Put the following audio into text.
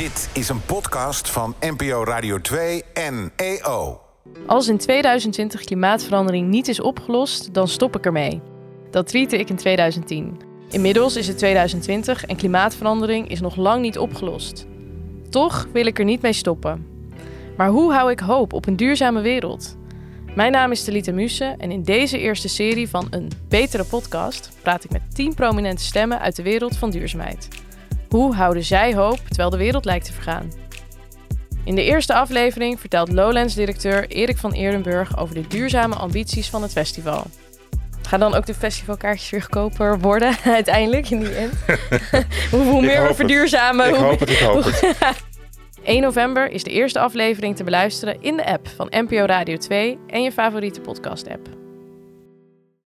Dit is een podcast van NPO Radio 2 en EO. Als in 2020 klimaatverandering niet is opgelost, dan stop ik ermee. Dat tweette ik in 2010. Inmiddels is het 2020 en klimaatverandering is nog lang niet opgelost. Toch wil ik er niet mee stoppen. Maar hoe hou ik hoop op een duurzame wereld? Mijn naam is Talita Muse en in deze eerste serie van Een Betere Podcast praat ik met 10 prominente stemmen uit de wereld van duurzaamheid. Hoe houden zij hoop terwijl de wereld lijkt te vergaan? In de eerste aflevering vertelt Lowlands-directeur Erik van Eerdenburg over de duurzame ambities van het festival. Gaan dan ook de festivalkaartjes weer goedkoper worden uiteindelijk in die end? hoe, hoe meer we verduurzamen, Ik hoe hoop het, ik hoop het. 1 november is de eerste aflevering te beluisteren in de app van NPO Radio 2 en je favoriete podcast-app.